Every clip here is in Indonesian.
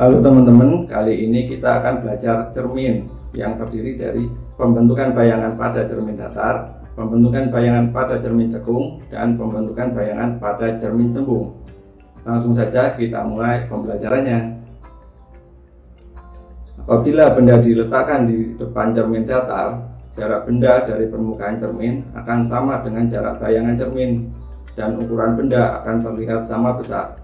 Halo teman-teman, kali ini kita akan belajar cermin yang terdiri dari pembentukan bayangan pada cermin datar, pembentukan bayangan pada cermin cekung, dan pembentukan bayangan pada cermin cembung. Langsung saja kita mulai pembelajarannya. Apabila benda diletakkan di depan cermin datar, jarak benda dari permukaan cermin akan sama dengan jarak bayangan cermin dan ukuran benda akan terlihat sama besar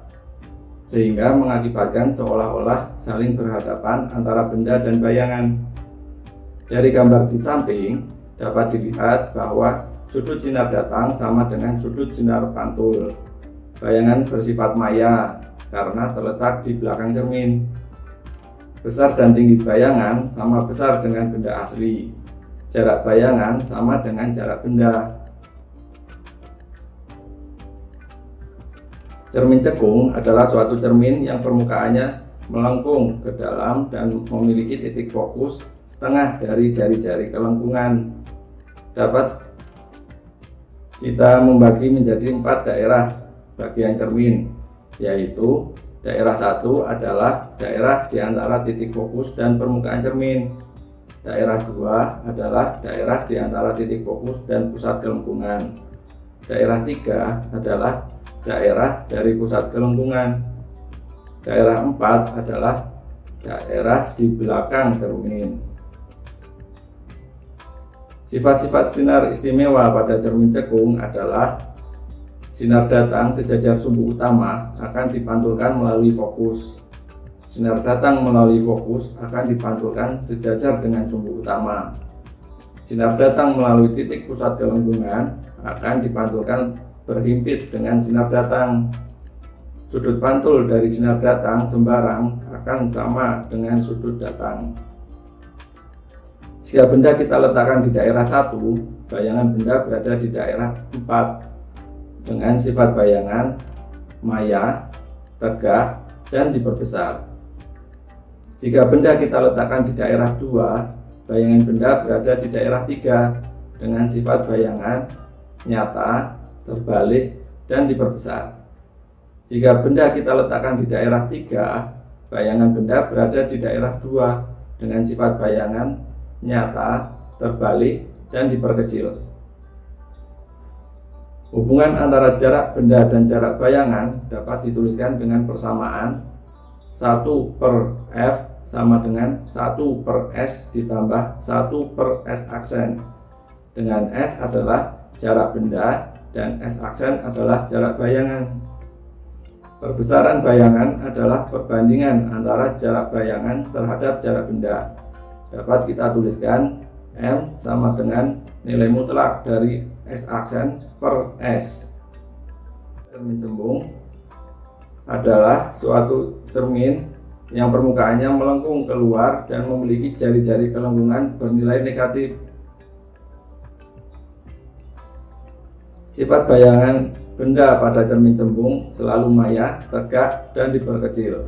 sehingga mengakibatkan seolah-olah saling berhadapan antara benda dan bayangan. Dari gambar di samping dapat dilihat bahwa sudut sinar datang sama dengan sudut sinar pantul. Bayangan bersifat maya karena terletak di belakang cermin. Besar dan tinggi bayangan sama besar dengan benda asli. Jarak bayangan sama dengan jarak benda. Cermin cekung adalah suatu cermin yang permukaannya melengkung ke dalam dan memiliki titik fokus setengah dari jari-jari kelengkungan. Dapat kita membagi menjadi empat daerah bagian cermin, yaitu daerah satu adalah daerah di antara titik fokus dan permukaan cermin. Daerah dua adalah daerah di antara titik fokus dan pusat kelengkungan. Daerah tiga adalah daerah dari pusat kelengkungan. Daerah 4 adalah daerah di belakang cermin. Sifat-sifat sinar istimewa pada cermin cekung adalah sinar datang sejajar sumbu utama akan dipantulkan melalui fokus. Sinar datang melalui fokus akan dipantulkan sejajar dengan sumbu utama. Sinar datang melalui titik pusat kelengkungan akan dipantulkan berhimpit dengan sinar datang. Sudut pantul dari sinar datang sembarang akan sama dengan sudut datang. Jika benda kita letakkan di daerah satu, bayangan benda berada di daerah 4 dengan sifat bayangan maya, tegak, dan diperbesar. Jika benda kita letakkan di daerah 2, bayangan benda berada di daerah 3 dengan sifat bayangan nyata, terbalik, dan diperbesar. Jika benda kita letakkan di daerah 3, bayangan benda berada di daerah 2 dengan sifat bayangan nyata, terbalik, dan diperkecil. Hubungan antara jarak benda dan jarak bayangan dapat dituliskan dengan persamaan 1 per F sama dengan 1 per S ditambah 1 per S aksen. Dengan S adalah jarak benda dan S aksen adalah jarak bayangan. Perbesaran bayangan adalah perbandingan antara jarak bayangan terhadap jarak benda. Dapat kita tuliskan M sama dengan nilai mutlak dari S aksen per S. Cermin cembung adalah suatu cermin yang permukaannya melengkung keluar dan memiliki jari-jari kelengkungan bernilai negatif Sifat bayangan benda pada cermin cembung selalu maya, tegak, dan diperkecil.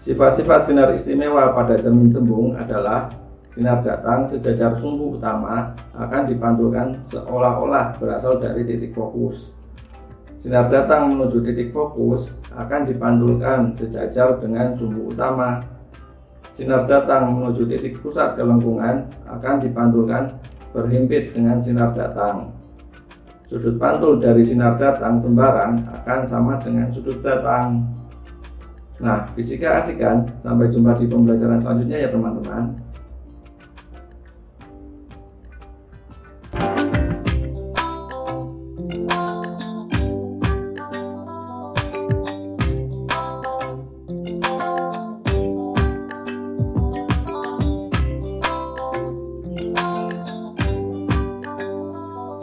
Sifat-sifat sinar istimewa pada cermin cembung adalah sinar datang sejajar sumbu utama akan dipantulkan seolah-olah berasal dari titik fokus. Sinar datang menuju titik fokus akan dipantulkan sejajar dengan sumbu utama. Sinar datang menuju titik pusat kelengkungan akan dipantulkan berhimpit dengan sinar datang. Sudut pantul dari sinar datang sembarang akan sama dengan sudut datang. Nah, fisika asik kan? Sampai jumpa di pembelajaran selanjutnya ya teman-teman.